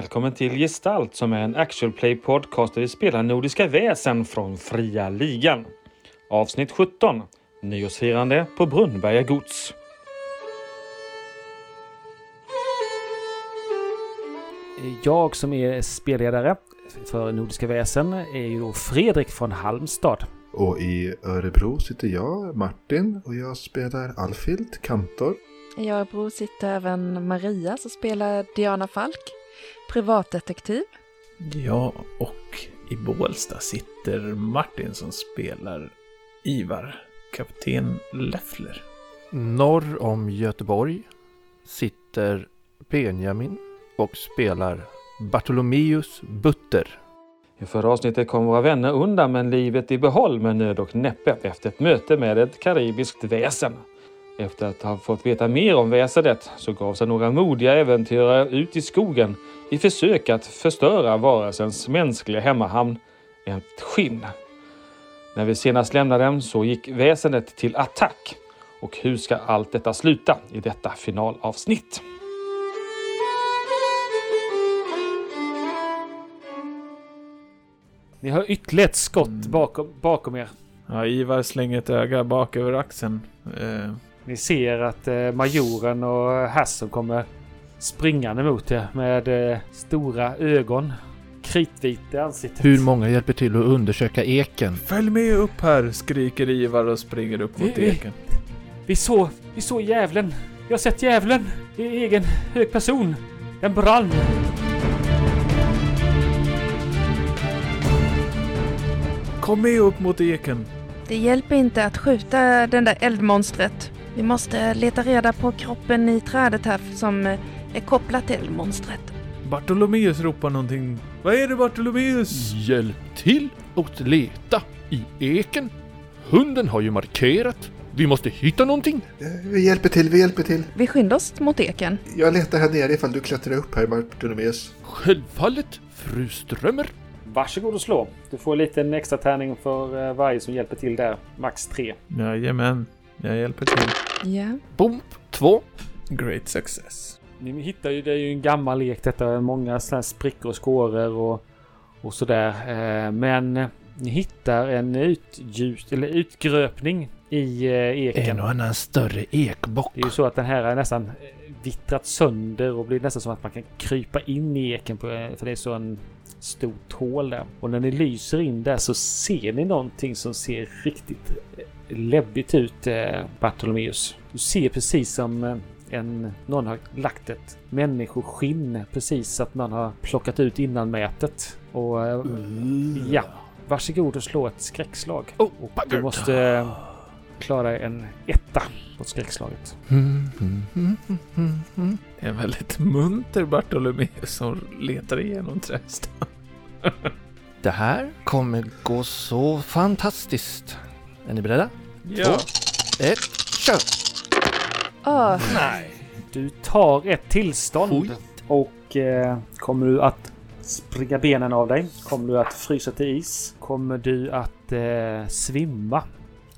Välkommen till Gestalt som är en actual play podcast där vi spelar Nordiska väsen från Fria Ligan. Avsnitt 17. Nyårsfirande på Brunnberga gods. Jag som är spelledare för Nordiska väsen är ju då Fredrik från Halmstad. Och i Örebro sitter jag, Martin, och jag spelar Alfild, kantor. I Örebro sitter även Maria som spelar Diana Falk, privatdetektiv. Ja, och i Bålsta sitter Martin som spelar Ivar, kapten Leffler. Norr om Göteborg sitter Benjamin och spelar Bartolomeus Butter. I förra avsnittet kom våra vänner undan med livet i behåll med nöd och näppe efter ett möte med ett karibiskt väsen. Efter att ha fått veta mer om väsendet så gav sig några modiga äventyrare ut i skogen i försök att förstöra varelsens mänskliga hemmahamn, ett skinn. När vi senast lämnade dem så gick väsendet till attack. Och hur ska allt detta sluta i detta finalavsnitt? Ni har ytterligare ett skott bakom, bakom er. Ja, Ivar slänger ett öga bak över axeln. Eh, Ni ser att eh, majoren och Hasson kommer springande mot er med eh, stora ögon. Kritvita i ansiktet. Hur många hjälper till att undersöka eken? Följ med upp här, skriker Ivar och springer upp mot Vi- vi- eken. Vi såg, vi såg djävulen. Jag har sett djävulen i egen hög person. Den brann. Kom med upp mot eken. Det hjälper inte att skjuta den där eldmonstret. Vi måste leta reda på kroppen i trädet här som eh, är kopplat till eldmonstret. Bartolomeus ropar någonting. Vad är det Bartolomeus? Hjälp till att leta i eken. Hunden har ju markerat. Vi måste hitta någonting. Vi hjälper till, vi hjälper till. Vi skyndar oss mot eken. Jag letar här nere ifall du klättrar upp här, Bartolomeus. Självfallet, fru Strömmer. Varsågod och slå. Du får lite en extra tärning för eh, varje som hjälper till där. Max tre. Jajamän, jag hjälper till. Ja. Bomb, två. Great success. Ni hittar ju, det är ju en gammal lek detta. Många sådana här sprickor och skåror och, och sådär. Eh, Men ni hittar en utljus, eller utgröpning i eh, eken. En och annan större ekbock. Det är ju så att den här är nästan eh, vittrat sönder och blir nästan som att man kan krypa in i eken på, för det är så en stort hål där. Och när ni lyser in där så ser ni någonting som ser riktigt läbbigt ut, eh, Bartolomeus. Du ser precis som eh, en, någon har lagt ett människoskinn precis så att någon har plockat ut innanmätet. Och eh, ja, varsågod och slå ett skräckslag. Oh, du måste eh, klara en etta på skräckslaget. Mm, mm, mm, mm, mm. Det är en väldigt munter Bartolomeus som letar igenom trädstammen. Det här kommer gå så fantastiskt. Är ni beredda? Ja. Ett, kör! Åh, Nej. Du tar ett tillstånd Skit. och eh, kommer du att springa benen av dig? Kommer du att frysa till is? Kommer du att eh, svimma?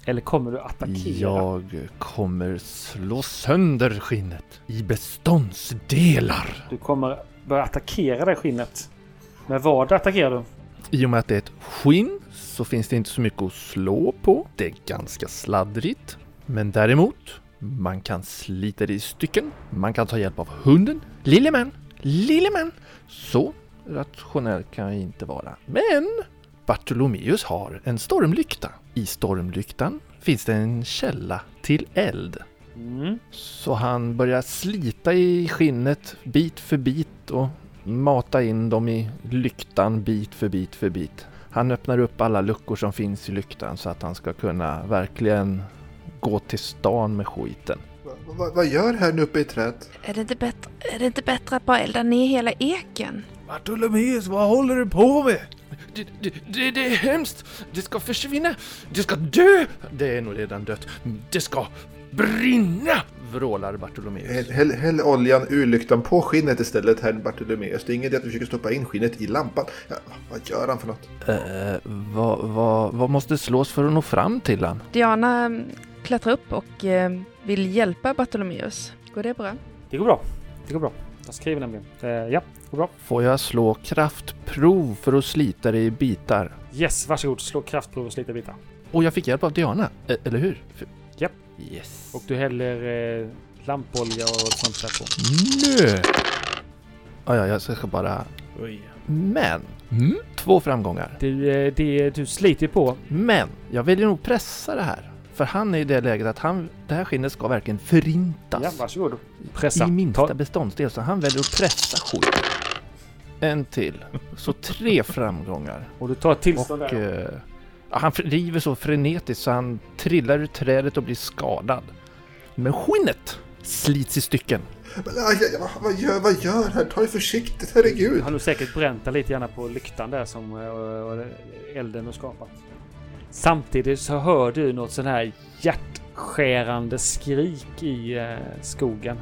Eller kommer du attackera? Jag kommer slå sönder skinnet i beståndsdelar. Du kommer börja attackera det skinnet. Men vad attackerar du? I och med att det är ett skinn så finns det inte så mycket att slå på. Det är ganska sladdrigt. Men däremot, man kan slita det i stycken. Man kan ta hjälp av hunden. Lillemän, lillemän. Så rationell kan jag inte vara. Men Bartolomeus har en stormlykta. I stormlyktan finns det en källa till eld. Mm. Så han börjar slita i skinnet bit för bit och mata in dem i lyktan bit för bit för bit. Han öppnar upp alla luckor som finns i lyktan så att han ska kunna verkligen gå till stan med skiten. Va, va, vad gör här uppe i trädet? är det, inte bättre, är det inte bättre att bara elda ner hela eken? Bartolomeus, vad håller du på med? Det, det, det, det är hemskt! Det ska försvinna! Det ska dö! Det är nog redan dött. Det ska brinna! Vrålar Bartolomeus. Häll, häll, häll oljan ur lyktan på skinnet istället, herr Bartolomeus. Det är ingen idé att du försöker stoppa in skinnet i lampan. Ja, vad gör han för något? Eh, vad, vad, vad måste slås för att nå fram till han? Diana mm, klättrar upp och eh, vill hjälpa Bartolomeus. Går det bra? Det går bra. Det går bra. Jag skriver nämligen. Eh, ja. Går bra. Får jag slå kraftprov för att slita det i bitar? Yes, varsågod. Slå kraftprov och slita bitar. Och jag fick hjälp av Diana, e- eller hur? Yes. Och du häller eh, lampolja och sånt där på. Nö! Ja, ja, jag ska bara... Oj. Men! Mm. Två framgångar. Du, eh, det, du sliter på. Men! Jag väljer nog pressa det här. För han är i det läget att han, det här skinnet ska verkligen förintas. Ja, varsågod. Pressa. I minsta Ta, beståndsdel, så han väljer att pressa skit. En till. Så tre framgångar. och du tar ett tillstånd Och där. eh, han river så frenetiskt så han trillar ur trädet och blir skadad. Men skinnet slits i stycken. Men, aj, aj, vad, gör, vad gör han? Ta det försiktigt, herregud. Du har nog säkert bränt dig lite grann på lyktan där som eh, och elden har skapat. Samtidigt så hör du något sån här hjärtskärande skrik i eh, skogen.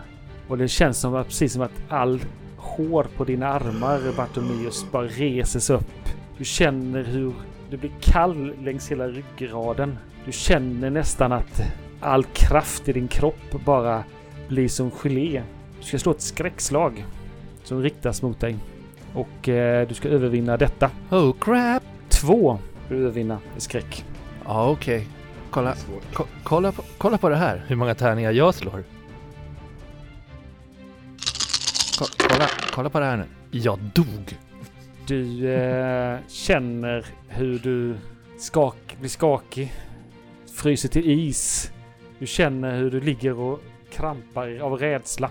Och det känns som att, precis som att all hår på dina armar, Bartolomeus, bara reses upp. Du känner hur du blir kall längs hela ryggraden. Du känner nästan att all kraft i din kropp bara blir som gelé. Du ska slå ett skräckslag som riktas mot dig. Och eh, du ska övervinna detta. Oh crap! Två du övervinna i skräck. Ja okej. Kolla, Svårt. ko- kolla, på, kolla på det här. Hur många tärningar jag slår. Ko- kolla, kolla på det här nu. Jag dog. Du eh, känner hur du skak, blir skakig. Fryser till is. Du känner hur du ligger och krampar av rädsla.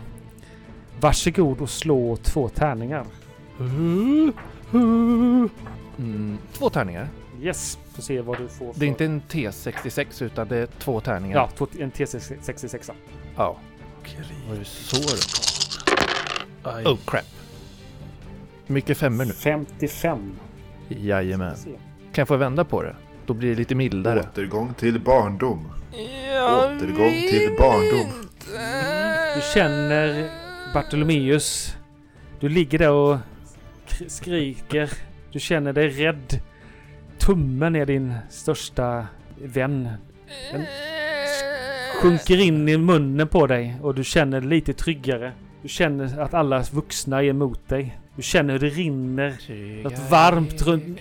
Varsågod och slå två tärningar. Mm, två tärningar. Yes, får se vad du får. För. Det är inte en T66 utan det är två tärningar. Ja, två, en T66. Ja. Krig. Var det så det Aj. Oh crap. Mycket femmor nu. 55. Jajamän. Kan jag få vända på det? Då blir det lite mildare. Återgång till barndom. Återgång till barndom. Du känner Bartolomeus. Du ligger där och kr- skriker. Du känner dig rädd. Tummen är din största vän. Den sjunker in i munnen på dig och du känner dig lite tryggare. Du känner att alla vuxna är emot dig. Du känner hur det rinner. Något varmt runt-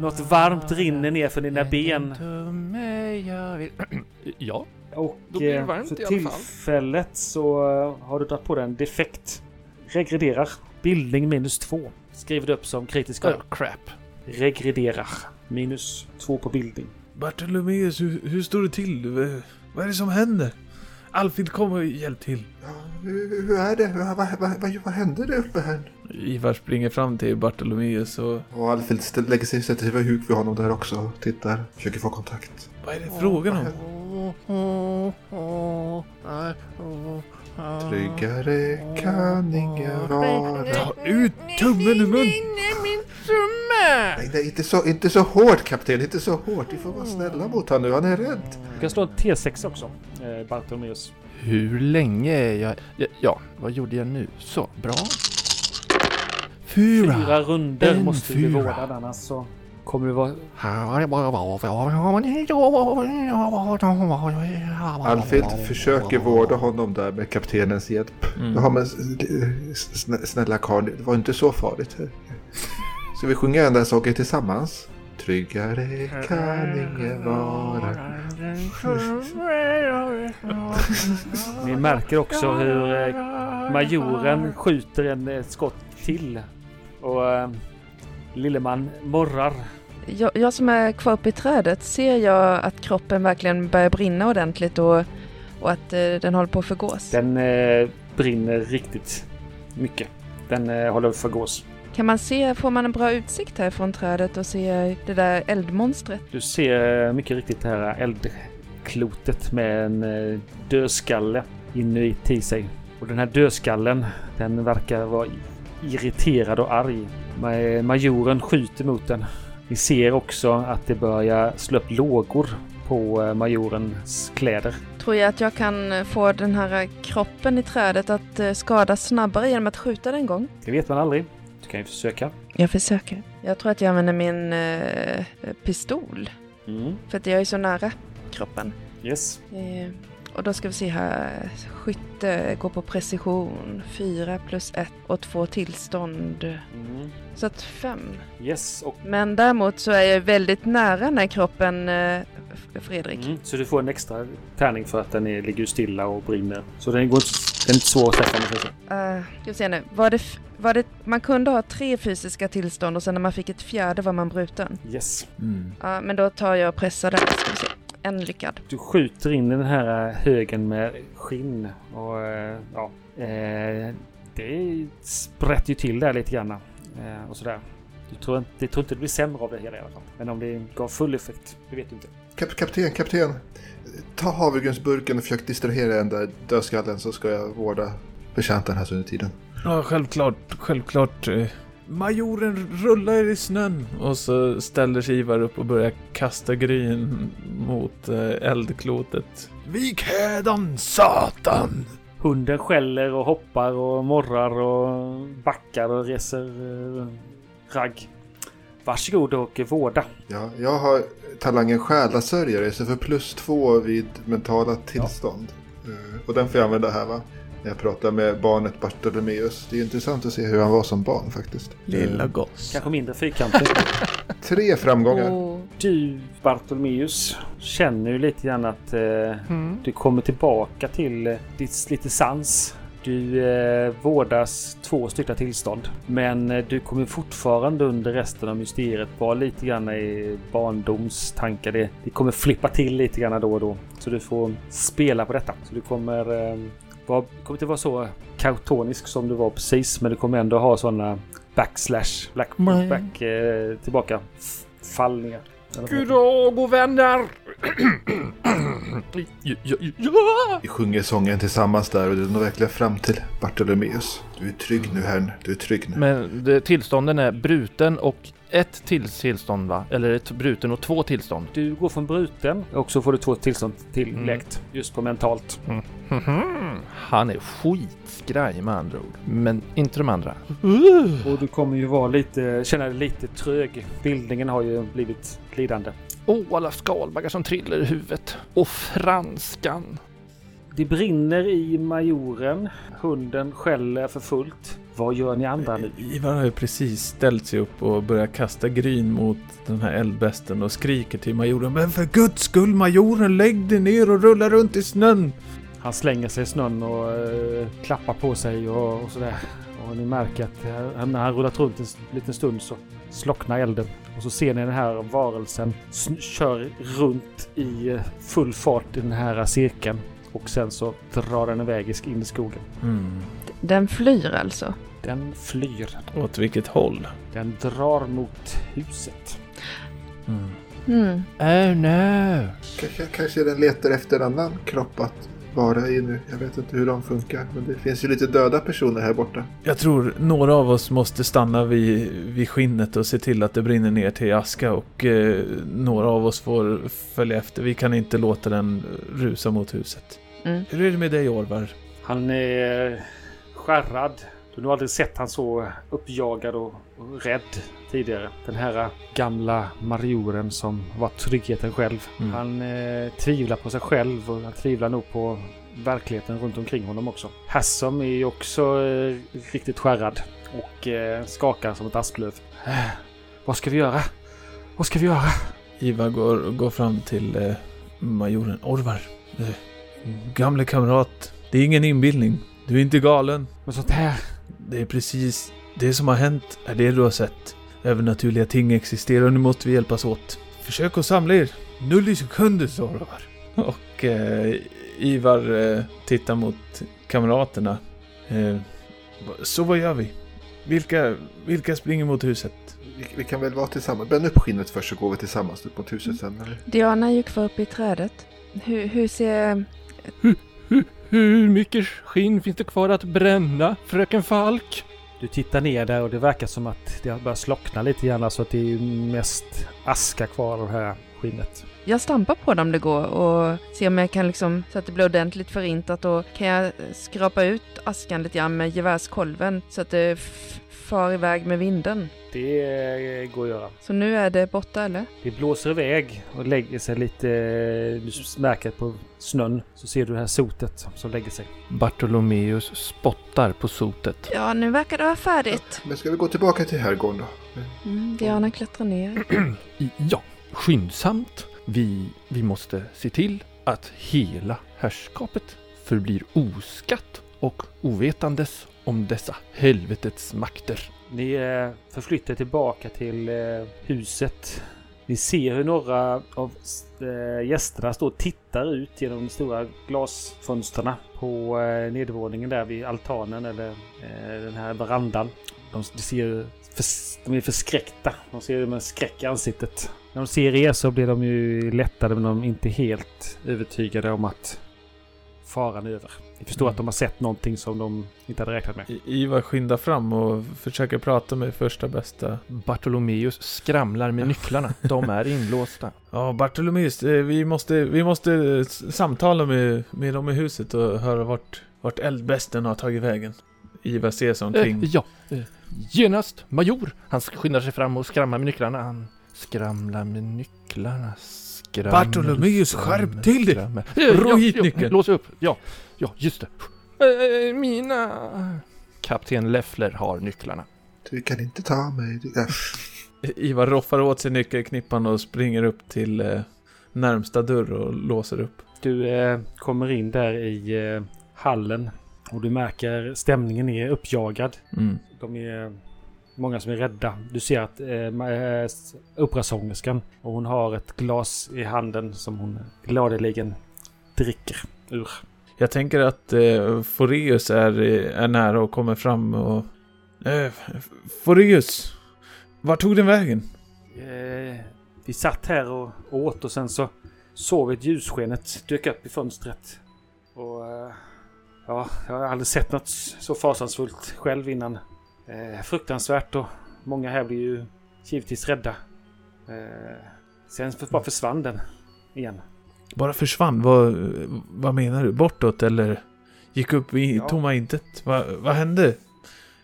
Något varmt rinner ner för dina ben. Ja. Och Då blir det eh, för tillfället så eh, har du dragit på dig en defekt. Regrederar. Bildning minus två. Skriver du upp som kritisk. Oh crap. Regrederar. Minus två på bildning. Bartolomeus, hur, hur står det till? Vad är det som händer? Alfred, kom och hjälp till. Ja, hur, är det? Vad, vad, vad, vad, hände där uppe här? Ivar springer fram till Bartolomeus och... Och Alfred lägger sig, sätter sig vid huk vid honom där också och tittar. Försöker få kontakt. Vad är det frågan om? Tryggare kan ingen vara. Ta ut tummen ur munnen! Nej, nej, inte så, inte så hårt kapten, inte så hårt. Vi får vara snälla mot honom nu, han är rädd. Du kan slå en T6 också. Eh, Bartolomeus. Hur länge är jag... Ja, ja, vad gjorde jag nu? Så, bra. Fyra. Fyra runder En måste du fyra. vårdad annars så kommer du vara... Alfred försöker vårda honom där med kaptenens hjälp. Mm. Ja men snä- snälla karl, det var inte så farligt. Ska vi sjunga den där saken tillsammans? Tryggare kan ingen vara. Ni märker också hur eh, majoren skjuter en eh, skott till. Och eh, Lilleman morrar. Jag, jag som är kvar uppe i trädet, ser jag att kroppen verkligen börjar brinna ordentligt och, och att eh, den håller på att förgås? Den eh, brinner riktigt mycket. Den eh, håller på att förgås. Kan man se, får man en bra utsikt här från trädet och se det där eldmonstret? Du ser mycket riktigt det här eldklotet med en eh, dödskalle inuti sig. Och den här dödskallen, den verkar vara irriterad och arg. Ma- Majoren skjuter mot den. Ni ser också att det börjar slå upp lågor på eh, majorens kläder. Tror jag att jag kan eh, få den här kroppen i trädet att eh, skadas snabbare genom att skjuta den en gång? Det vet man aldrig. Du kan ju försöka. Jag försöker. Jag tror att jag använder min eh, pistol. Mm. För att jag är så nära kroppen. Yes. Eh, Och då ska vi se här. Skytte går på precision. Fyra plus ett och två tillstånd. Mm. Så att fem. Yes, och Men däremot så är jag väldigt nära den här kroppen, eh, Fredrik. Mm, så du får en extra tärning för att den är, ligger stilla och brinner. Så den, går inte, den är inte svår att träffa. Uh, ska vi se nu. Var det, var det, man kunde ha tre fysiska tillstånd och sen när man fick ett fjärde var man bruten. Yes. Mm. Ja, men då tar jag och pressar där. Ska vi se. En lyckad. Du skjuter in i den här högen med skinn. Och eh, ja, eh, det sprätter ju till där lite grann. Eh, och sådär. Du tror, inte, jag tror inte det blir sämre av det hela i alla fall. Men om det gav full effekt, det vet du inte. Kap kapten, kapten. Ta havregrynsburken och försök distrahera den där dödskallen så ska jag vårda betjänten här under tiden. Ja, självklart, självklart. Majoren rullar i snön. Och så ställer sig Ivar upp och börjar kasta gryn mot eh, eldklotet. Vik hädan, satan! Hunden skäller och hoppar och morrar och backar och reser eh, ragg. Varsågod och vårda. Ja, jag har talangen själasörjare så för plus två vid mentala tillstånd. Eh, Och den får jag använda här va? När jag pratar med barnet Bartolomeus. Det är intressant att se hur han var som barn faktiskt. Lilla Eh, goss. Kanske mindre fyrkantigt. Tre framgångar. Och Du Bartolomeus känner ju lite grann att eh, du kommer tillbaka till eh, ditt lite sans. Du eh, vårdas två stycken tillstånd. Men eh, du kommer fortfarande under resten av mysteriet vara lite grann i barndomstankar. Det, det kommer flippa till lite grann då och då. Så du får spela på detta. Så du kommer, du kommer inte vara så kautonisk som du var precis. Men du kommer ändå ha sådana backslash, black, back, eh, tillbaka fallningar. Goddag och vänner! Ja, ja, ja. Vi sjunger sången tillsammans där och det når verkligen fram till Bartolomeus. Du är trygg nu herrn, du är trygg nu. Men det, tillstånden är bruten och ett till tillstånd va? Eller ett bruten och två tillstånd. Du går från bruten och så får du två tillstånd tilläggt. Mm. Just på mentalt. Mhm. Han är skitskraj med andra ord. Men inte de andra. Och du kommer ju vara lite, känna dig lite trög. Bildningen har ju blivit lidande. Åh, alla skalbaggar som trillar i huvudet. Och franskan. Det brinner i majoren. Hunden skäller för fullt. Vad gör ni andra nu? Ivar har ju precis ställt sig upp och börjat kasta gryn mot den här eldbesten och skriker till majoren. Men för guds skull majoren, lägg dig ner och rulla runt i snön! Han slänger sig i snön och eh, klappar på sig och, och sådär. Och ni märker att eh, när han rullat runt en liten stund så slocknar elden. Och så ser ni den här varelsen kör runt i eh, full fart i den här cirkeln. Och sen så drar den iväg in i skogen. Mm. den flyr alltså. Den flyr. Åt vilket håll? Den drar mot huset. Mm. Mm. Oh no! Kanske, kanske den letar efter en annan kropp att vara i nu. Jag vet inte hur de funkar. Men det finns ju lite döda personer här borta. Jag tror några av oss måste stanna vid, vid skinnet och se till att det brinner ner till aska och eh, några av oss får följa efter. Vi kan inte låta den rusa mot huset. Mm. Hur är det med dig Orvar? Han är skärrad. Du har nog aldrig sett han så uppjagad och, rädd tidigare. Den här gamla marioren som var tryggheten själv. Mm. Han eh, tvivlar på sig själv och han tvivlar nog på verkligheten runt omkring honom också. Hassom är ju också eh, riktigt skärrad och eh, skakar som ett asplöv. Eh, vad ska vi göra? Vad ska vi göra? Ivar går, går fram till eh, majoren. Orvar, eh, gamle kamrat. Det är ingen inbildning. Du är inte galen. Men sånt här. Det är precis det som har hänt är det du har sett. Övernaturliga ting existerar och nu måste vi hjälpas åt. Försök att samla er. Null i sekunder, sa Orvar. Och eh, Ivar eh, tittar mot kamraterna. Eh, så vad gör vi? Vilka, vilka springer mot huset? Vi, vi kan väl vara tillsammans. Bränn upp skinnet först så går vi tillsammans upp mot huset sen. Eller? Diana gick kvar uppe i trädet. Hur, hur ser... Hur mycket skinn finns det kvar att bränna, fröken Falk? Du tittar ner där och det verkar som att det har börjat slockna lite grann så att det är ju mest aska kvar av det här skinnet. Jag stampar på dem det går och ser om jag kan liksom, så att det blir ordentligt förintat och kan jag skrapa ut askan lite grann med gevärskolven så att det f- far iväg med vinden. Det eh, går att göra. Så nu är det borta eller? Det blåser iväg och lägger sig lite... eh, Du märker på snön så ser du det här sotet som lägger sig. Bartolomeus spottar på sotet. Ja, nu verkar det vara färdigt. Men ska vi gå tillbaka till herrgården då? Mm, Diana klättrar ner. Ja, skyndsamt. Vi, vi måste se till att hela herrskapet förblir oskatt och ovetandes om dessa helvetets makter. Ni eh, förflyttar tillbaka till eh, huset. Ni ser hur några av eh, gästerna står och tittar ut genom de stora glasfönsterna på nedervåningen där vid altanen eller den här verandan. De, ser, de är förskräckta. De ser med skräck i ansiktet. När de ser er så blir de ju lättade men de är inte helt övertygade om att faran över. Ni förstår Mm. att de har sett någonting som de inte hade räknat med. I- Ivar skyndar fram och försöker prata med första bästa. Bartolomeus skramlar med nycklarna. De är inlåsta. Ja, Bartolomeus, eh, vi måste, vi måste eh, samtala med, med dem i huset och höra vart, vart eldbesten har tagit vägen. Ivar ser sig omkring. ja, eh, genast, major. Han skyndar sig fram och skramlar med nycklarna. Han skramlar med nycklarna. Skramlar, Bartolomeus, skärp till dig! Ro hit ja, nyckeln. Lås upp. Ja, ja, just det. Eh, mina... Kapten Leffler har nycklarna. Du kan inte ta mig. Du... Äh. Ivar roffar åt sig nyckelknippan och springer upp till eh, närmsta dörr och låser upp. Du eh, kommer in där i eh, hallen och du märker stämningen är uppjagad. Mm. De är många som är rädda. Du ser att eh, eh, operasångerskan och hon har ett glas i handen som hon gladeligen dricker ur. Jag tänker att eh, Foreus är, är nära och kommer fram och... Eh, Foreus! Vart tog den vägen? Eh, vi satt här och åt och sen så såg vi ett ljusskenet dök upp i fönstret. Och eh, ja, jag har aldrig sett något så fasansfullt själv innan. Eh, fruktansvärt och många här blir ju givetvis rädda. Eh, sen för, bara försvann den igen. Bara försvann? Vad, vad menar du? Bortåt eller? Gick upp i Ja. tomma intet? Va, vad hände?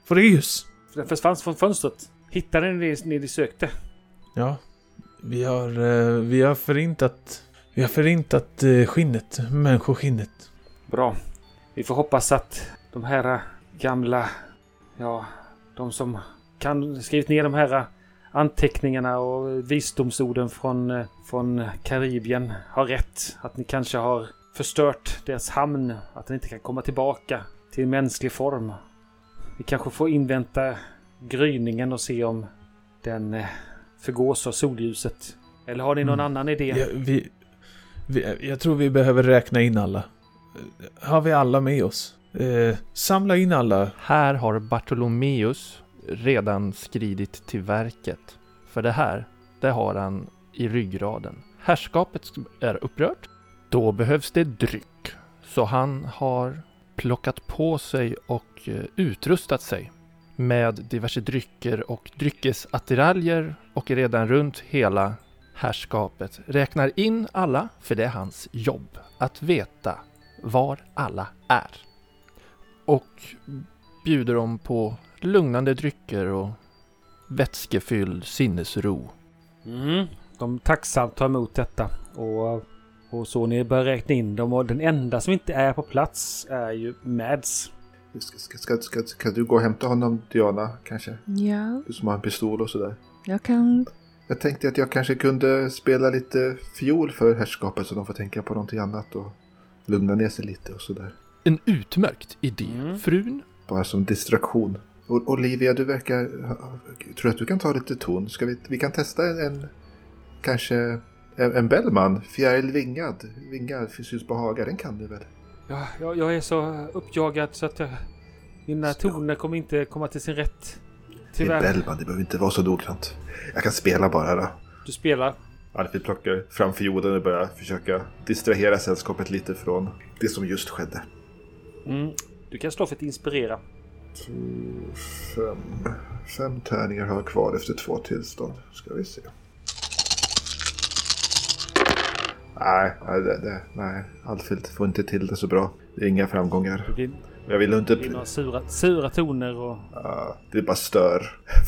Foreus! Den försvann från fönstret. Hittade ni det ni sökte? Ja, vi har, eh, vi har förintat... Vi har förintat eh, skinnet, människoskinnet. Bra. Vi får hoppas att de här gamla, ja, de som kan skrivit ner de här anteckningarna och visdomsorden från, eh, från Karibien har rätt. Att ni kanske har förstört deras hamn, att den inte kan komma tillbaka till mänsklig form. Vi kanske får invänta gryningen och se om den eh, förgås av solljuset. Eller har ni någon Mm. annan idé? Ja, vi, vi, jag tror vi behöver räkna in alla. Eh, Har vi alla med oss? Eh, samla in alla. Här har Bartolomeus redan skridit till verket. För det här, det har han i ryggraden. Herrskapet är upprört. Då behövs det dryck. Så han har plockat på sig och eh, utrustat sig med diverse drycker och dryckesattiraljer och är redan runt hela herrskapet. Räknar in alla, för det är hans jobb att veta var alla är. Och bjuder dem på lugnande drycker och vätskefylld sinnesro. Mm. De tacksamt tar emot detta. Och, och så ni börjar räkna in dem. Och den enda som inte är på plats är ju Mads. Ska, ska, ska, ska, ska du gå och hämta honom, Diana, kanske? Ja, Du som har en pistol och sådär. jag kan... Jag tänkte att jag kanske kunde spela lite fiol för herrskapet så de får tänka på någonting annat och lugna ner sig lite och sådär. En utmärkt idé. Mm. Frun? Bara som distraktion. Olivia, du verkar... Tror du att du kan ta lite ton? Ska vi, vi kan testa en... en kanske en, en Bellman? Fjäril vingad. Vingar syns på Haga. Den kan du väl? Ja, jag, jag är så uppjagad så att jag, mina Så. toner kommer inte komma till sin rätt. Det är Tyvärr. Bellman. Det behöver inte vara så noggrant. Jag kan spela bara då. Du spelar. Alfred plockar fram fiolen och börjar försöka distrahera sällskapet lite från det som just skedde. Mm. Du kan slå för att inspirera. Fem, fem tärningar har jag kvar efter två tillstånd. Ska vi se. Nej, nej, det, det, nej. Alfhild får inte till det så bra. Det är inga framgångar. Blir, Jag vill inte... det blir några sura, sura toner och... Ja, det bara stör.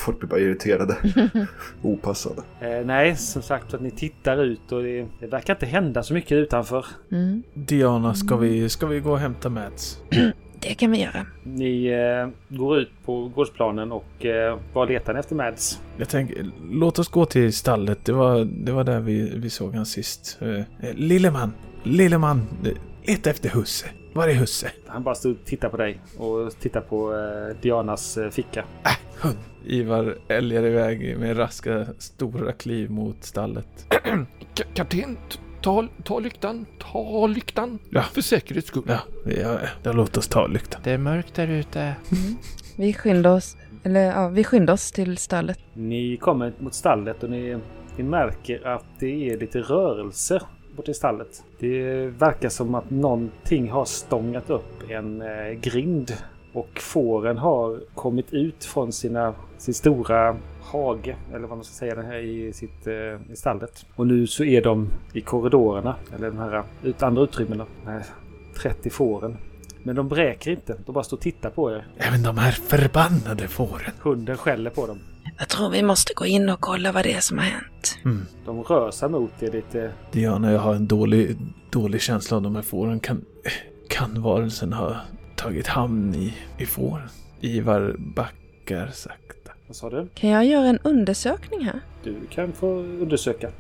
Folk blir bara irriterade. Opassade. Eh, nej, som sagt att ni tittar ut och det, det verkar inte hända så mycket utanför. Mm. Diana, ska vi, ska vi gå och hämta Mads? Det kan vi göra. Ni eh, går ut på gårdsplanen och eh, vad letar ni efter Mads? Jag tänker, låt oss gå till stallet. Det var, det var där vi, vi såg han sist. Eh, eh, Lilleman! Lilleman! eh, Leta efter husse. Var är husse? Han bara står och tittar på dig och tittar på eh, Dianas eh, ficka. Hund. Ivar älgar iväg med raska stora kliv mot stallet. Ka- Kapten, t- ta, ta lyktan. Ta lyktan. Ja. För säkerhets skull. Ja, ja, ja låt oss ta lyktan. Det är mörkt där ute. Vi skyndar oss, eller ja, vi skyndar oss till stallet. Ni kommer mot stallet och ni, ni märker att det är lite rörelse borta i stallet. Det verkar som att någonting har stångat upp en eh, grind och fåren har kommit ut från sina, sin stora hage, eller vad man ska säga, den här i, sitt, eh, i stallet. Och nu så är de i korridorerna, eller de här ut, andra utrymmena, de här 30 fåren. Men de bräker inte, de bara står och tittar på er. Även de här förbannade fåren. Hunden skäller på dem. Jag tror vi måste gå in och kolla vad det är som har hänt. Mm. De rör sig mot er lite Diana, jag har en dålig, dålig känsla av de här fåren. Kan, kan varelsen ha tagit hamn i, i fåren? Ivar backar sakta. Vad sa du? Kan jag göra en undersökning här? Du kan få undersöka.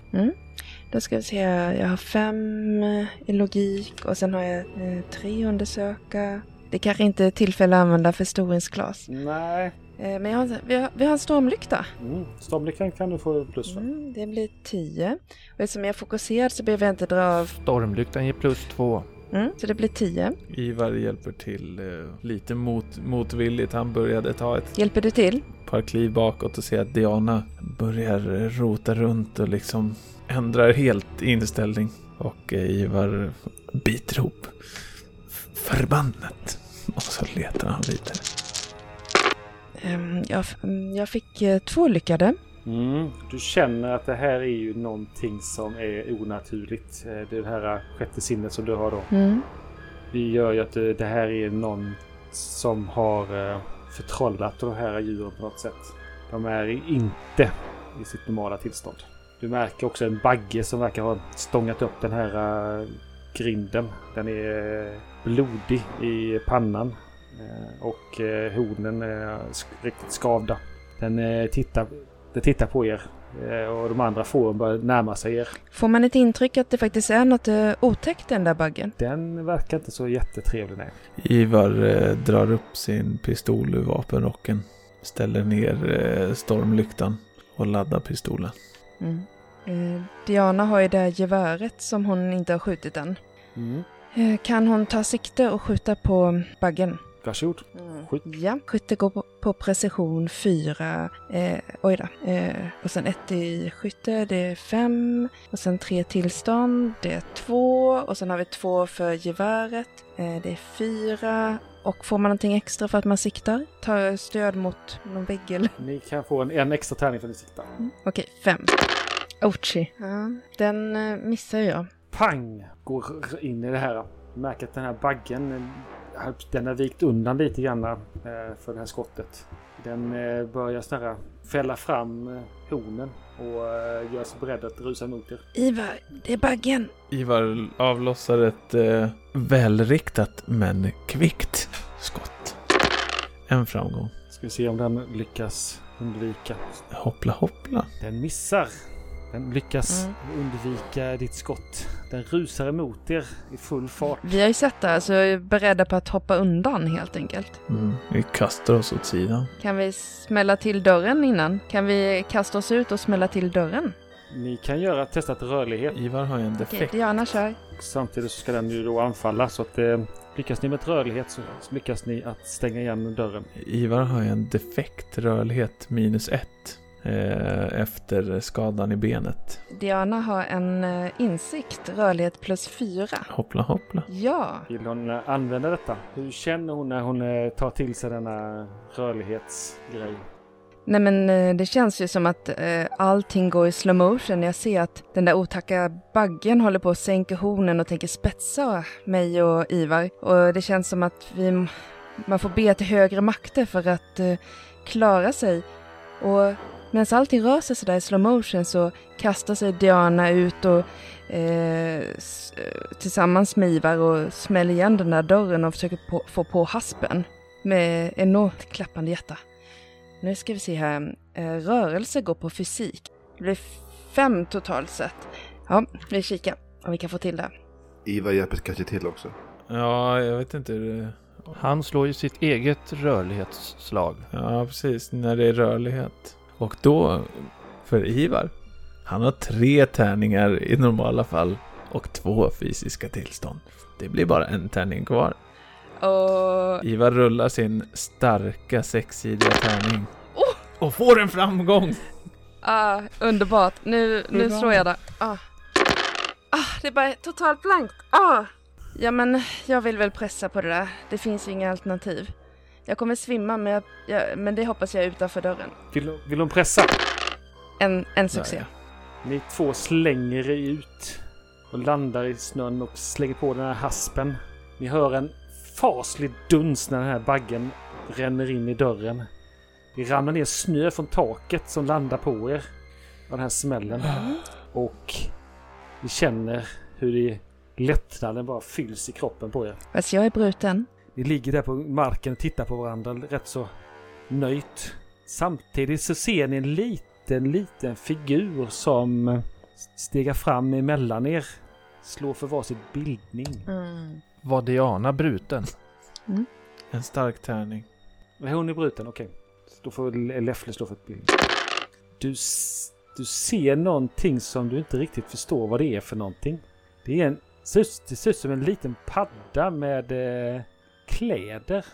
Då ska vi se, jag har fem eh, i logik och sen har jag eh, tre undersöka. Det kanske inte är tillfälle att använda förstoringsglas. Nej. Eh, men jag har, vi, har, vi har en stormlykta. Mm. Stormlyktan kan du få plus för. Mm, det blir tio. Och eftersom jag är fokuserad så behöver jag inte dra av. Stormlyktan ger plus två. Mm, så det blir tio. Ivar hjälper till eh, lite mot, motvilligt. Han började ta ett Hjälper du till? par kliv bakåt och ser att Diana börjar eh, rota runt och liksom ändrar helt inställning. Och eh, Ivar biter ihop. Förbannat! Och så letar han vidare. Ehm, jag, mm, jag fick eh, två lyckade. Mm. Du känner att det här är ju någonting som är onaturligt. Eh, Det är det här sjätte sinnet som du har då. Mm. Det gör ju att det här är någon som har eh, förtrollat de här djuren på något sätt. De är inte i sitt normala tillstånd. Du märker också en bagge som verkar ha stångat upp den här eh, grinden. Den är eh, blodig i pannan. Eh, Och eh, hornen är riktigt skavda. Den eh, tittar, den tittar på er. Och de andra fåren börjar närma sig er. Får man ett intryck att det faktiskt är något otäckt den där baggen? Den verkar inte så jättetrevlig nej. Ivar eh, drar upp sin pistol ur vapenrocken. Ställer ner eh, stormlyktan och laddar pistolen. Mm. Eh, Diana har ju det här geväret som hon inte har skjutit än. Mm. Eh, kan hon ta sikte och skjuta på baggen? Varsågod. Skjut. Ja, skytte går på, på precision 4. Eh, oj då. Eh, och sen ett i skytte, det är 5. Och sen tre tillstånd, det är 2. Och sen har vi två för geväret, eh, det är 4. Och får man någonting extra för att man siktar? Tar stöd mot någon vägg eller? Ni kan få en, en extra tärning för att ni siktar. Okej, 5. Ouchie. Ja, den eh, missar jag. Pang! Går in i det här. Märker att den här baggen den har vikt undan lite grann eh, för det här skottet. Den eh, börjar snarare fälla fram eh, hornen och gör sig beredd att rusa mot er. Ivar, det är baggen. Ivar avlossar ett eh, välriktat men kvickt skott. En framgång. Ska vi se om den lyckas undvika. Hoppla hoppla. Den missar. Den lyckas Mm. undvika ditt skott. Den rusar emot er i full fart. Vi har ju sett det här så jag är beredda på att hoppa undan helt enkelt. Mm. Vi kastar oss åt sidan. Kan vi smälla till dörren innan? Kan vi kasta oss ut och smälla till dörren? Ni kan göra ett testat rörlighet. Ivar har ju en Okej, defekt. Diana kör. Samtidigt så ska den ju då anfalla så att eh, lyckas ni med rörlighet så så lyckas ni att stänga igen dörren. Ivar har ju en defekt rörlighet minus ett. Eh, efter skadan i benet. Diana har en eh, insikt, rörlighet plus fyra. Hoppla hoppla. Ja, Vill hon eh, använda detta? Hur känner hon när hon tar till sig denna rörlighetsgrej? Nej men det känns ju som att eh, allting går i slow motion. Jag ser att den där otacka baggen håller på att sänka hornen och tänker spetsa mig och Ivar. Och det känns som att vi, man får be till högre makter för att eh, klara sig. Och medan allting rör sig sådär i slow motion så kastar sig Diana ut och eh, eh, tillsammans med Ivar och smäller igen den där dörren och försöker på, få på haspen med enormt klappande hjärta. Nu ska vi se här. Eh, rörelse går på fysik. Det blir fem totalt sett. Ja, vi kikar om vi kan få till det. Ivar hjälper kanske till också. Ja, jag vet inte hur det... Han slår ju sitt eget rörlighetsslag. Ja, precis. När det är rörlighet. Och då, för Ivar, han har tre tärningar i normala fall och två fysiska tillstånd. Det blir bara en tärning kvar. Och Ivar rullar sin starka sexsidiga tärning. Oh! Och får en framgång! ah, underbart. Nu, nu slår jag där. Ah. ah, det är bara totalt blankt. Ah. Ja, men jag vill väl pressa på det där. Det finns inga alternativ. Jag kommer svimma, men, jag, jag, men det hoppas jag är utanför dörren. Vill, vill hon pressa? En, en succé. Där, Ni två slänger er ut och landar i snön och slänger på den här haspen. Ni hör en faslig duns när den här baggen ränner in i dörren. Det ramlar ner snö från taket som landar på er av den här smällen. Och ni känner hur det lättnaden bara fylls i kroppen på er. Fast jag är bruten. Ni ligger där på marken och tittar på varandra rätt så nöjt. Samtidigt så ser ni en liten, liten figur som stegar fram emellan er. Slår för varsitt bildning. Mm. Var Diana bruten? En stark tärning. Nej, hon är bruten, okej. Då får Leffle slå för ett bildning. Du, du ser någonting som du inte riktigt förstår vad det är för någonting. Det är en, det ser ut som en liten padda med eh, kläder.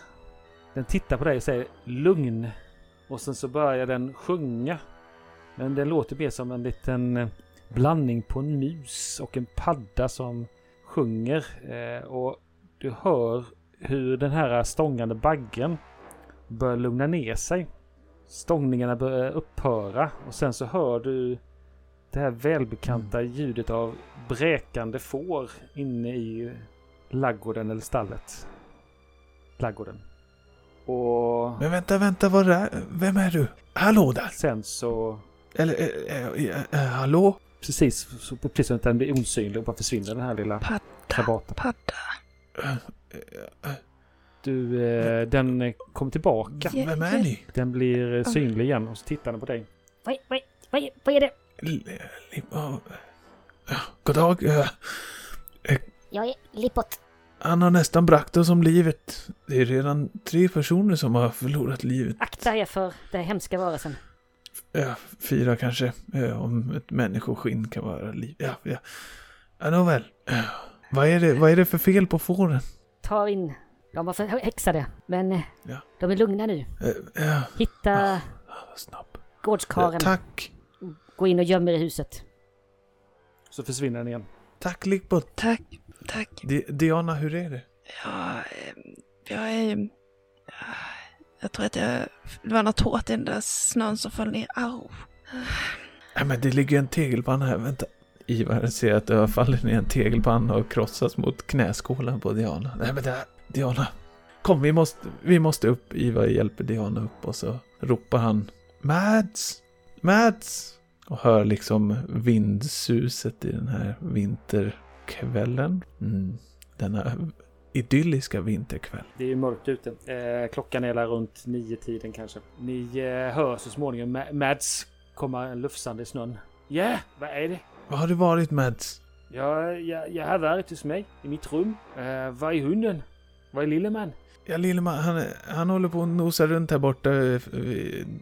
Den tittar på dig och säger lugn. Och sen så börjar den sjunga. Men den låter mer som en liten eh, blandning på en mus och en padda som sjunger. Eh, och du hör hur den här stångande baggen börjar lugna ner sig. Stångningarna börjar upphöra och sen så hör du det här välbekanta ljudet av bräkande får inne i laggården eller stallet. Laggården. Och Men vänta, vänta, vad är Vem är du? Hallå där! sen så Eller, äh, äh, äh, hallå? precis, så precis som att den blir osynlig och bara försvinner den här lilla Padda, krabaten. padda. Du, eh, den eh, kommer tillbaka. Ja. vem är ni? Den blir eh, synlig igen och så tittar den på dig. Vad, vad, vad, vad är det? L- God dag. Jag är Lippot. Han har nästan bragt oss om livet. Det är redan tre personer som har förlorat livet. Akta er för den hemska varelsen. Ja, fyra kanske. Ja, om ett människoskinn kan vara liv. Ja, ja. ja nåväl. Ja. Vad är, det, vad är det för fel på fåren? Ta in. De var förhäxade. Men eh, Ja. de är lugna nu. Eh, Ja, Hitta Ah, vad snabb. gårdskaren. Tack. Gå in och göm er i huset. Så försvinner den igen. Tack Lickbot. Tack, tack. Di- Diana, hur är det? Ja, eh, jag är... Jag tror att jag... Det var något hårt i den där snön som föll ner. Au. Nej men det ligger en tegelpanna här, vänta. Ivar ser att det har fallit ner en tegelpanna och krossats mot knäskålen på Diana. Nej men det här, Diana. Kom vi måste, vi måste upp. Ivar hjälper Diana upp och så ropar han Mads! Mads! Och hör liksom vindsuset i den här vinterkvällen. Mm. Denna idylliska vinterkväll. Det är ju mörkt ute. Eh, klockan är där runt nio tiden kanske. Ni eh, hör så småningom Ma- Mads komma lufsande i snön. Ja, vad är det? Vad har det varit Mads? Ja, jag, jag har varit hos mig i mitt rum. Eh, var är hunden? Var är lille man? Ja, Lilleman, han, han håller på att nosa runt här borta.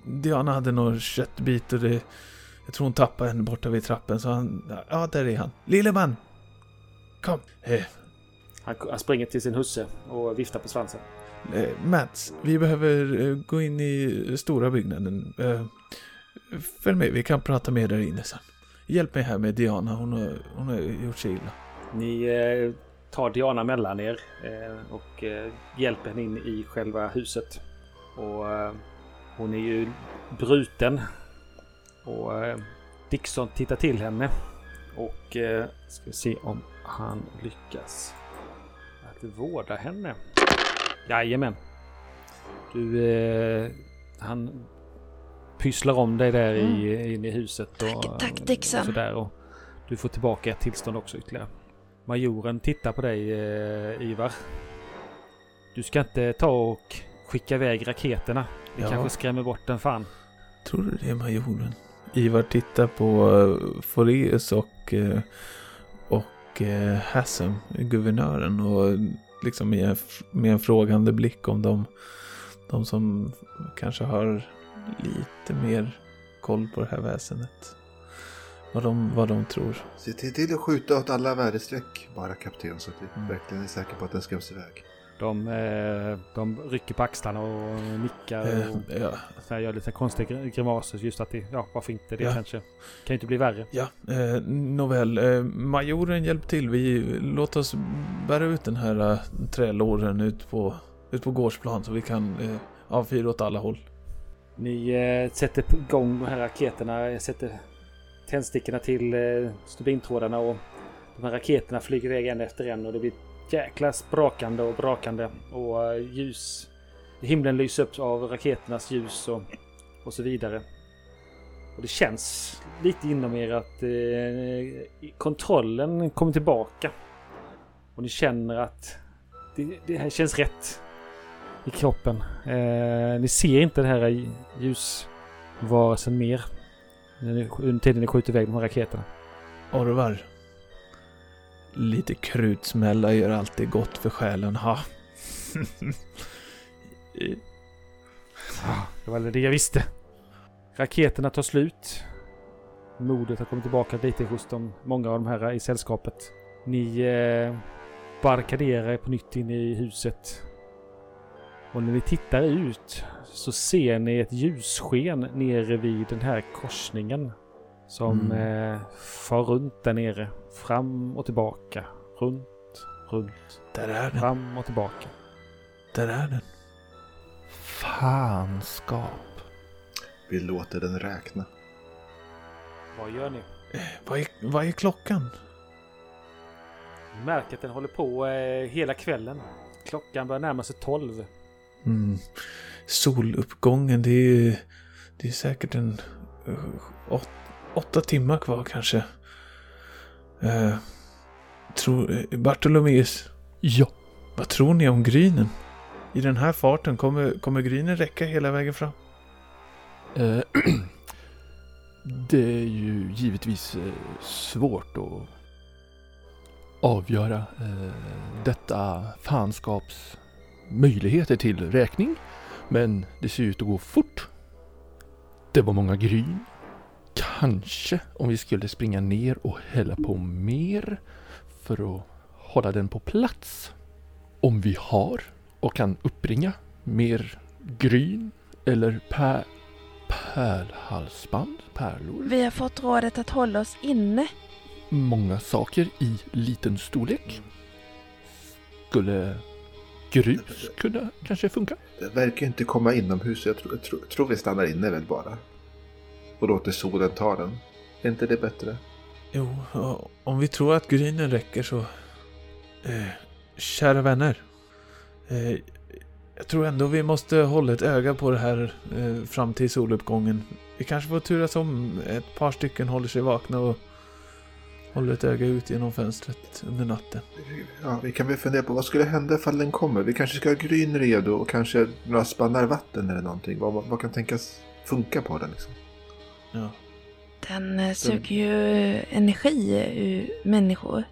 Diana hade någon köttbit och det... Jag tror hon tappade en borta vid trappen så han... Ja, där är han. Lilleman! Kom! Eh, Han, han springer till sin husse och viftar på svansen. eh, Mats, vi behöver eh, gå in i stora byggnaden. Eh, följ med, vi kan prata mer där inne sen. Hjälp mig här med Diana, hon har, hon har gjort sig illa. Ni eh, tar Diana mellan er eh, och eh, hjälper henne in i själva huset. Och eh, Hon är ju bruten. Och eh, Dixon tittar till henne. Och eh, ska vi se om han lyckas att vårda henne. Jajamän. Du, eh, han pysslar om dig där i, inne i huset. Och, Tack, tack, Dixon. och sådär. Och du får tillbaka ett tillstånd också ytterligare. Majoren tittar på dig eh, Ivar. Du ska inte ta och skicka iväg raketerna. Det Ja. kanske skrämmer bort den fan. Tror du det majoren? Ivar tittar på uh, Foreus och, eh, och uh, Hassem, guvernören, och liksom med, en med en frågande blick om de, de som kanske har lite mer koll på det här väsendet. Vad de, vad de tror. Se till, till att skjuta åt alla väderstreck bara kapten så att vi Mm. verkligen är säkra på att den skräms iväg. De, eh, de rycker på axlarna och nickar Eh, och ja, så här gör lite konstiga gr- grimaser. Just att det, ja varför inte? Det Ja. kanske kan ju inte bli värre. ja eh, nåväl. Eh, majoren hjälp till. Vi, låt oss bära ut den här uh, trälåren ut på, ut på gårdsplan så vi kan eh, avfyra åt alla håll. Ni eh, sätter igång de här raketerna, sätter tändstickorna till eh, stubintrådarna och de här raketerna flyger iväg en efter en och det blir jäkla sprakande och brakande och eh, ljus. Himlen lyser upp av raketernas ljus och, och så vidare. Och det känns lite inom er att eh, kontrollen kommer tillbaka. Och ni känner att det, det här känns rätt i kroppen. Eh, ni ser inte den här ljusvarelsen mer. Under tiden ni skjuter iväg de här raketerna. Orvar. Lite krutsmälla gör alltid gott för själen, ha. Det var det jag visste. Raketerna tar slut. Modet har kommit tillbaka lite hos de, många av de här i sällskapet. Ni eh, barrikaderar er på nytt in i huset. Och när ni tittar ut så ser ni ett ljussken nere vid den här korsningen. Som Mm. eh, far runt där nere. Fram och tillbaka. Runt, runt, Där är den. fram och tillbaka. Där är den. Fanskap. Vi låter den räkna. Vad gör ni? Eh, Vad är, vad är klockan? Ni märker att den håller på eh, hela kvällen. Klockan börjar närma sig 12. Mm. Soluppgången, det är ju det är säkert en uh, åt, åtta timmar kvar kanske. Uh, tror, eh, Bartolomeus, Ja. vad tror ni om grynen? I den här farten, kommer, kommer grynen räcka hela vägen fram? Eh, det är ju givetvis eh, svårt att avgöra eh, detta fanskaps möjligheter till räkning. Men det ser ut att gå fort. Det var många gryn. Kanske om vi skulle springa ner och hälla på mer för att hålla den på plats. Om vi har och kan uppbringa mer gryn eller pär, pärlhalsband, pärlor. Vi har fått rådet att hålla oss inne. Många saker i liten storlek. Skulle grus kunna kanske funka? Det verkar inte komma inomhus. Jag tror, jag tror, tror vi stannar inne väl bara. Och låter solen ta den. Är inte det bättre? Jo, om vi tror att grynen räcker så... Eh, kära vänner. Eh, jag tror ändå vi måste hålla ett öga på det här eh, fram till soluppgången. Vi kanske får turas om ett par stycken håller sig vakna och håller ett öga ut genom fönstret under natten. Ja, vi kan väl fundera på vad skulle hända ifall den kommer. Vi kanske ska ha gryn redo och kanske några spannar vatten eller någonting. Vad, vad kan tänkas funka på den liksom? Ja. Den eh, suger ju energi ur människor.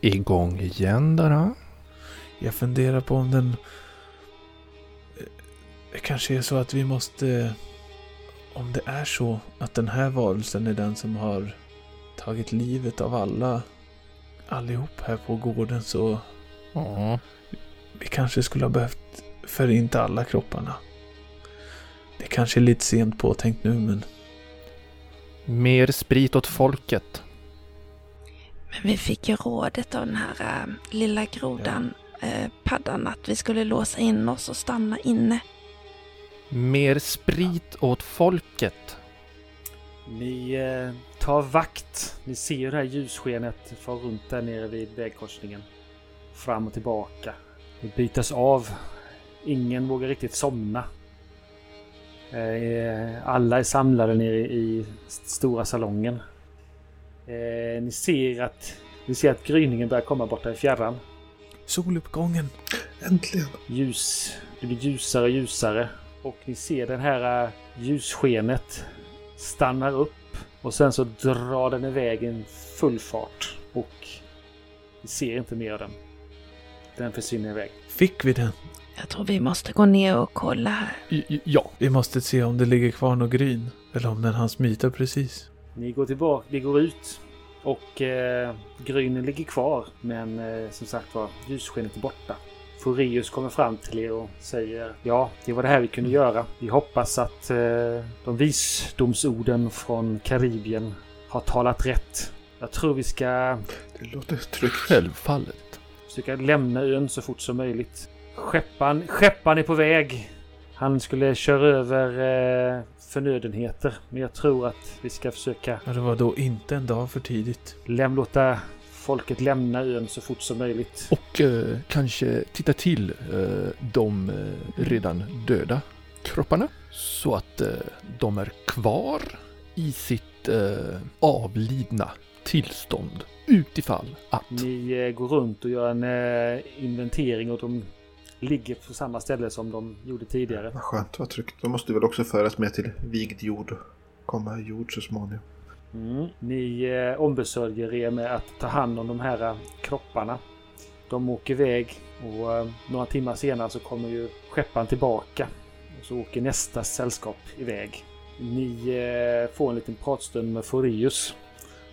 Igång igen där ha? Jag funderar på om den... eh, Det kanske är så att vi måste... Om det är så att den här varelsen är den som har tagit livet av alla allihop här på gården så Ja. vi kanske skulle ha behövt förinta alla kropparna. Det kanske är lite sent påtänkt nu men Mer sprit åt folket. Men vi fick ju rådet av den här äh, lilla grodan, äh, paddan, att vi skulle låsa in oss och stanna inne. Mer sprit åt folket. Ni eh, tar vakt. Ni ser ju det här ljusskenet far runt där nere vid vägkorsningen. Fram och tillbaka. Det bytas av. Ingen vågar riktigt somna. Eh, alla är samlade nere i stora salongen. Eh, ni ser att ni ser att gryningen börjar komma borta i fjärran. Soluppgången. Äntligen! Ljus. Det blir ljusare och ljusare. Och ni ser det här äh, ljusskenet stannar upp och sen så drar den iväg i full fart. Och ni ser inte mer av den. Den försvinner iväg. Fick vi den? Jag tror vi måste gå ner och kolla här. Ja, Vi måste se om det ligger kvar någon gryn. Eller om den hann smita precis. Ni går tillbaka, ni går ut och eh, grynen ligger kvar. Men eh, som sagt var, ljusskenet är borta. Foreus kommer fram till er och säger ja, det var det här vi kunde göra. Vi hoppas att eh, de visdomsorden från Karibien har talat rätt. Jag tror vi ska Det låter tryggt. självfallet. försöka lämna ön så fort som möjligt. Skeppan, skeppan är på väg. Han skulle köra över eh, förnödenheter. Men jag tror att vi ska försöka Ja, det var då inte en dag för tidigt. läm, låta folket lämna ön så fort som möjligt. Och eh, kanske titta till eh, de eh, redan döda kropparna. Så att eh, de är kvar i sitt eh, avlidna tillstånd. Utifall att. Ni går runt och gör en inventering och de ligger på samma ställe som de gjorde tidigare. Vad skönt, vad tryggt. De måste väl också föras med till vigd jord komma i jord så småningom. Mm. Ni eh, ombesörjer er med att ta hand om de här eh, kropparna. De åker iväg och eh, några timmar senare så kommer ju skeppan tillbaka. Och så åker nästa sällskap iväg. Ni eh, får en liten pratstund med Foreus.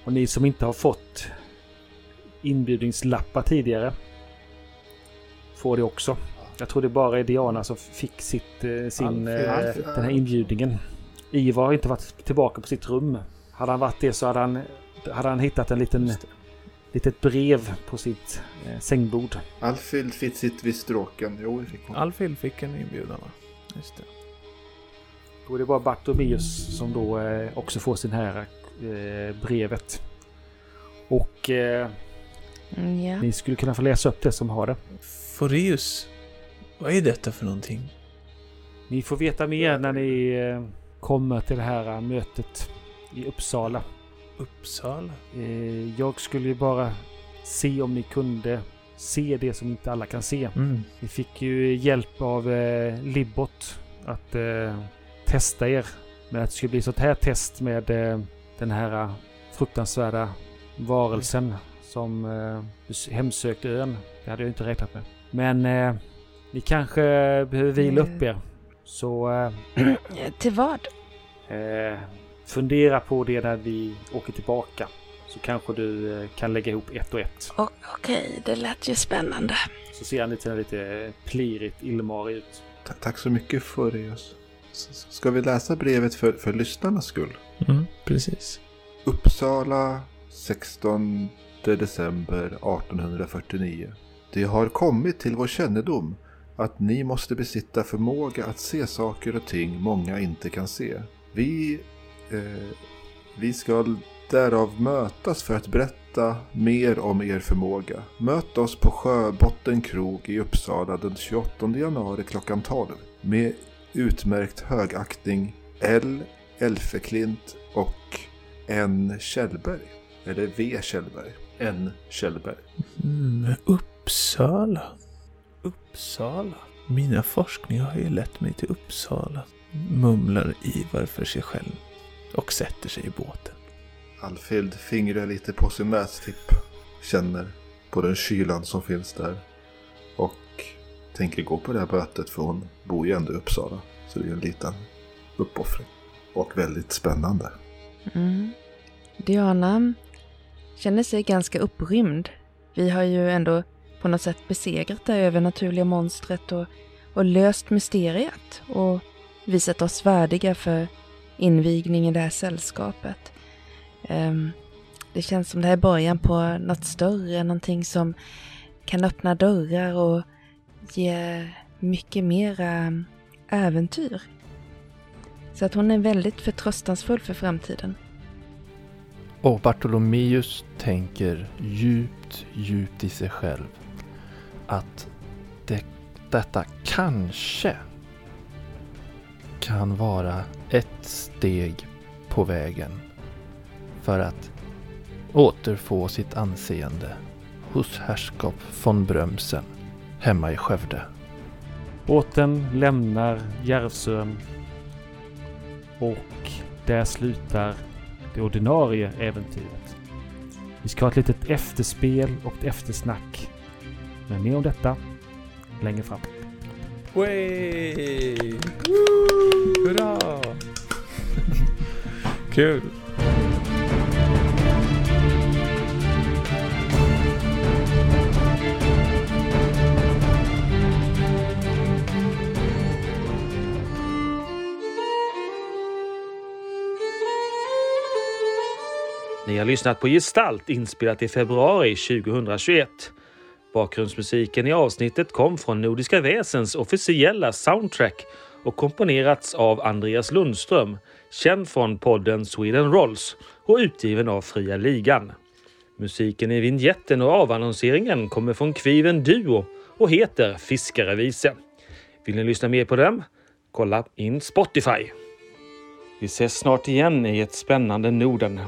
Och ni som inte har fått inbjudningslappar tidigare får det också. Jag tror det bara är Diana som fick sitt, eh, sin, Alfred, eh, den här inbjudningen. Ivar har inte varit tillbaka på sitt rum. Hade han varit det så hade han, hade han hittat en liten, litet brev på sitt eh, sängbord. Alfhild fick sitt vid stråken. Jo, det fick hon. Alfhild fick en inbjudan va? Just det. Då är det bara Bartomeus som då eh, också får sin här eh, brevet. Och eh, Mm, ja. ni skulle kunna få läsa upp det som har det. Foreus. Vad är detta för någonting? Ni får veta mer när ni eh, kommer till det här eh, mötet i Uppsala. Uppsala? Eh, jag skulle ju bara se om ni kunde se det som inte alla kan se. Mm. Ni fick ju hjälp av eh, Libbot att eh, testa er. Men att det skulle bli sånt här test med eh, den här fruktansvärda varelsen som eh, hemsökte ön. Det hade jag inte räknat med. Men ni kanske behöver vila upp er. Så Eh, Till vad? eh, fundera på det när vi åker tillbaka. Så kanske du eh, kan lägga ihop ett och ett. Okej, det lät ju spännande. Så ser han lite, lite plirigt illmarig ut. Ta- Tack så mycket Foreus. S- s- Ska vi läsa brevet för, för lyssnarnas skull? Mm, precis. Uppsala 16 december 1849. Det har kommit till vår kännedom att ni måste besitta förmåga att se saker och ting många inte kan se. Vi, eh, vi ska därav mötas för att berätta mer om er förmåga. Möt oss på Sjöbotten krog i Uppsala den 28 januari klockan 12 med utmärkt högaktning L. Elfeklint och N. Kjellberg. Eller V. Kjellberg. N. Kjellberg. Mm, Uppsala. Uppsala. Mina forskningar har ju lett mig till Uppsala. Mumlar Ivar för sig själv. Och sätter sig i båten. Alfhild fingrar lite på sin nästipp. Känner på den kylan som finns där. Och tänker gå på det här mötet för hon bor ju ändå i Uppsala. Så det är en liten uppoffring. Och väldigt spännande. Mm. Diana känner sig ganska upprymd. Vi har ju ändå på något sätt besegrat det övernaturliga monstret och, och löst mysteriet och visat oss värdiga för invigning i det här sällskapet. Um, det känns som det här är början på något större, någonting som kan öppna dörrar och ge mycket mera äventyr. Så att hon är väldigt förtröstansfull för framtiden. Och Bartolomeus tänker djupt, djupt i sig själv att det, detta kanske kan vara ett steg på vägen för att återfå sitt anseende hos herrskap von Brömsen hemma i Skövde. Båten lämnar Järvsön och där slutar det ordinarie äventyret. Vi ska ha ett litet efterspel och ett eftersnack. Men mer om detta längre fram. Way! Hurra! Kul! Ni har lyssnat på Gestalt inspelat i februari 2021. Bakgrundsmusiken i avsnittet kom från Nordiska Väsens officiella soundtrack och komponerats av Andreas Lundström, känd från podden Sweden Rolls och utgiven av Fria Ligan. Musiken i vignetten och avannonseringen kommer från Kviven Duo och heter Fiskarevise. Vill ni lyssna mer på dem? Kolla in Spotify. Vi ses snart igen i ett spännande Norden.